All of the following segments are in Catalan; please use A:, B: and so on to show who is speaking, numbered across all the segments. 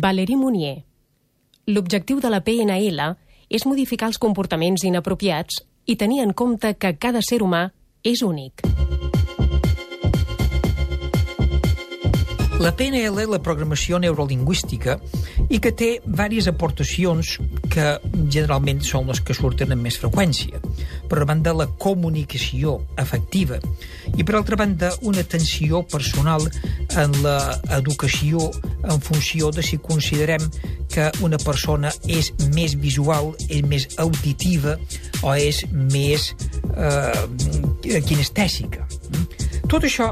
A: Valérie Mounier. L'objectiu de la PNL és modificar els comportaments inapropiats i tenir en compte que cada ser humà és únic.
B: La PNL, la programació neurolingüística, i que té diverses aportacions que generalment són les que surten amb més freqüència. Per una banda, la comunicació efectiva i, per altra banda, una atenció personal en l'educació en funció de si considerem que una persona és més visual, és més auditiva o és més eh, kinestèsica. Tot això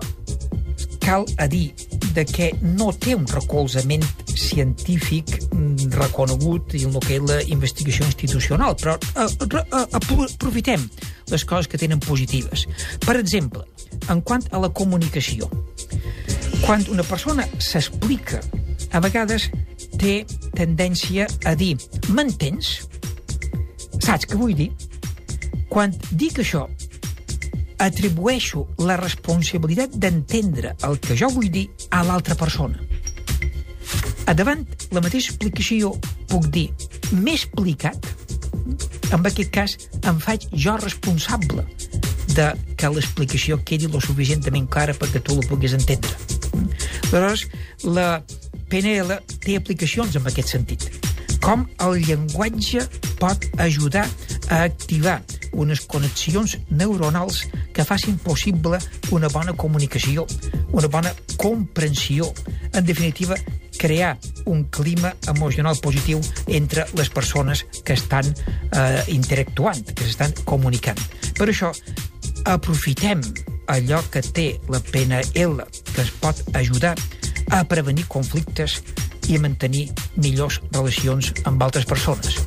B: cal a dir de que no té un recolzament científic mm, reconegut i el que és la investigació institucional, però a, a, a, aprofitem les coses que tenen positives. Per exemple, en quant a la comunicació, quan una persona s'explica, a vegades té tendència a dir m'entens? Saps què vull dir? Quan dic això, atribueixo la responsabilitat d'entendre el que jo vull dir a l'altra persona. A davant la mateixa explicació puc dir m'he explicat, en aquest cas em faig jo responsable de que l'explicació quedi lo suficientment clara perquè tu la puguis entendre. Aleshores, la PNL té aplicacions en aquest sentit. Com el llenguatge pot ajudar a activar unes connexions neuronals que facin possible una bona comunicació, una bona comprensió. En definitiva, crear un clima emocional positiu entre les persones que estan eh, interactuant, que s'estan comunicant. Per això, aprofitem allò que té la PNL, que es pot ajudar a prevenir conflictes i a mantenir millors relacions amb altres persones.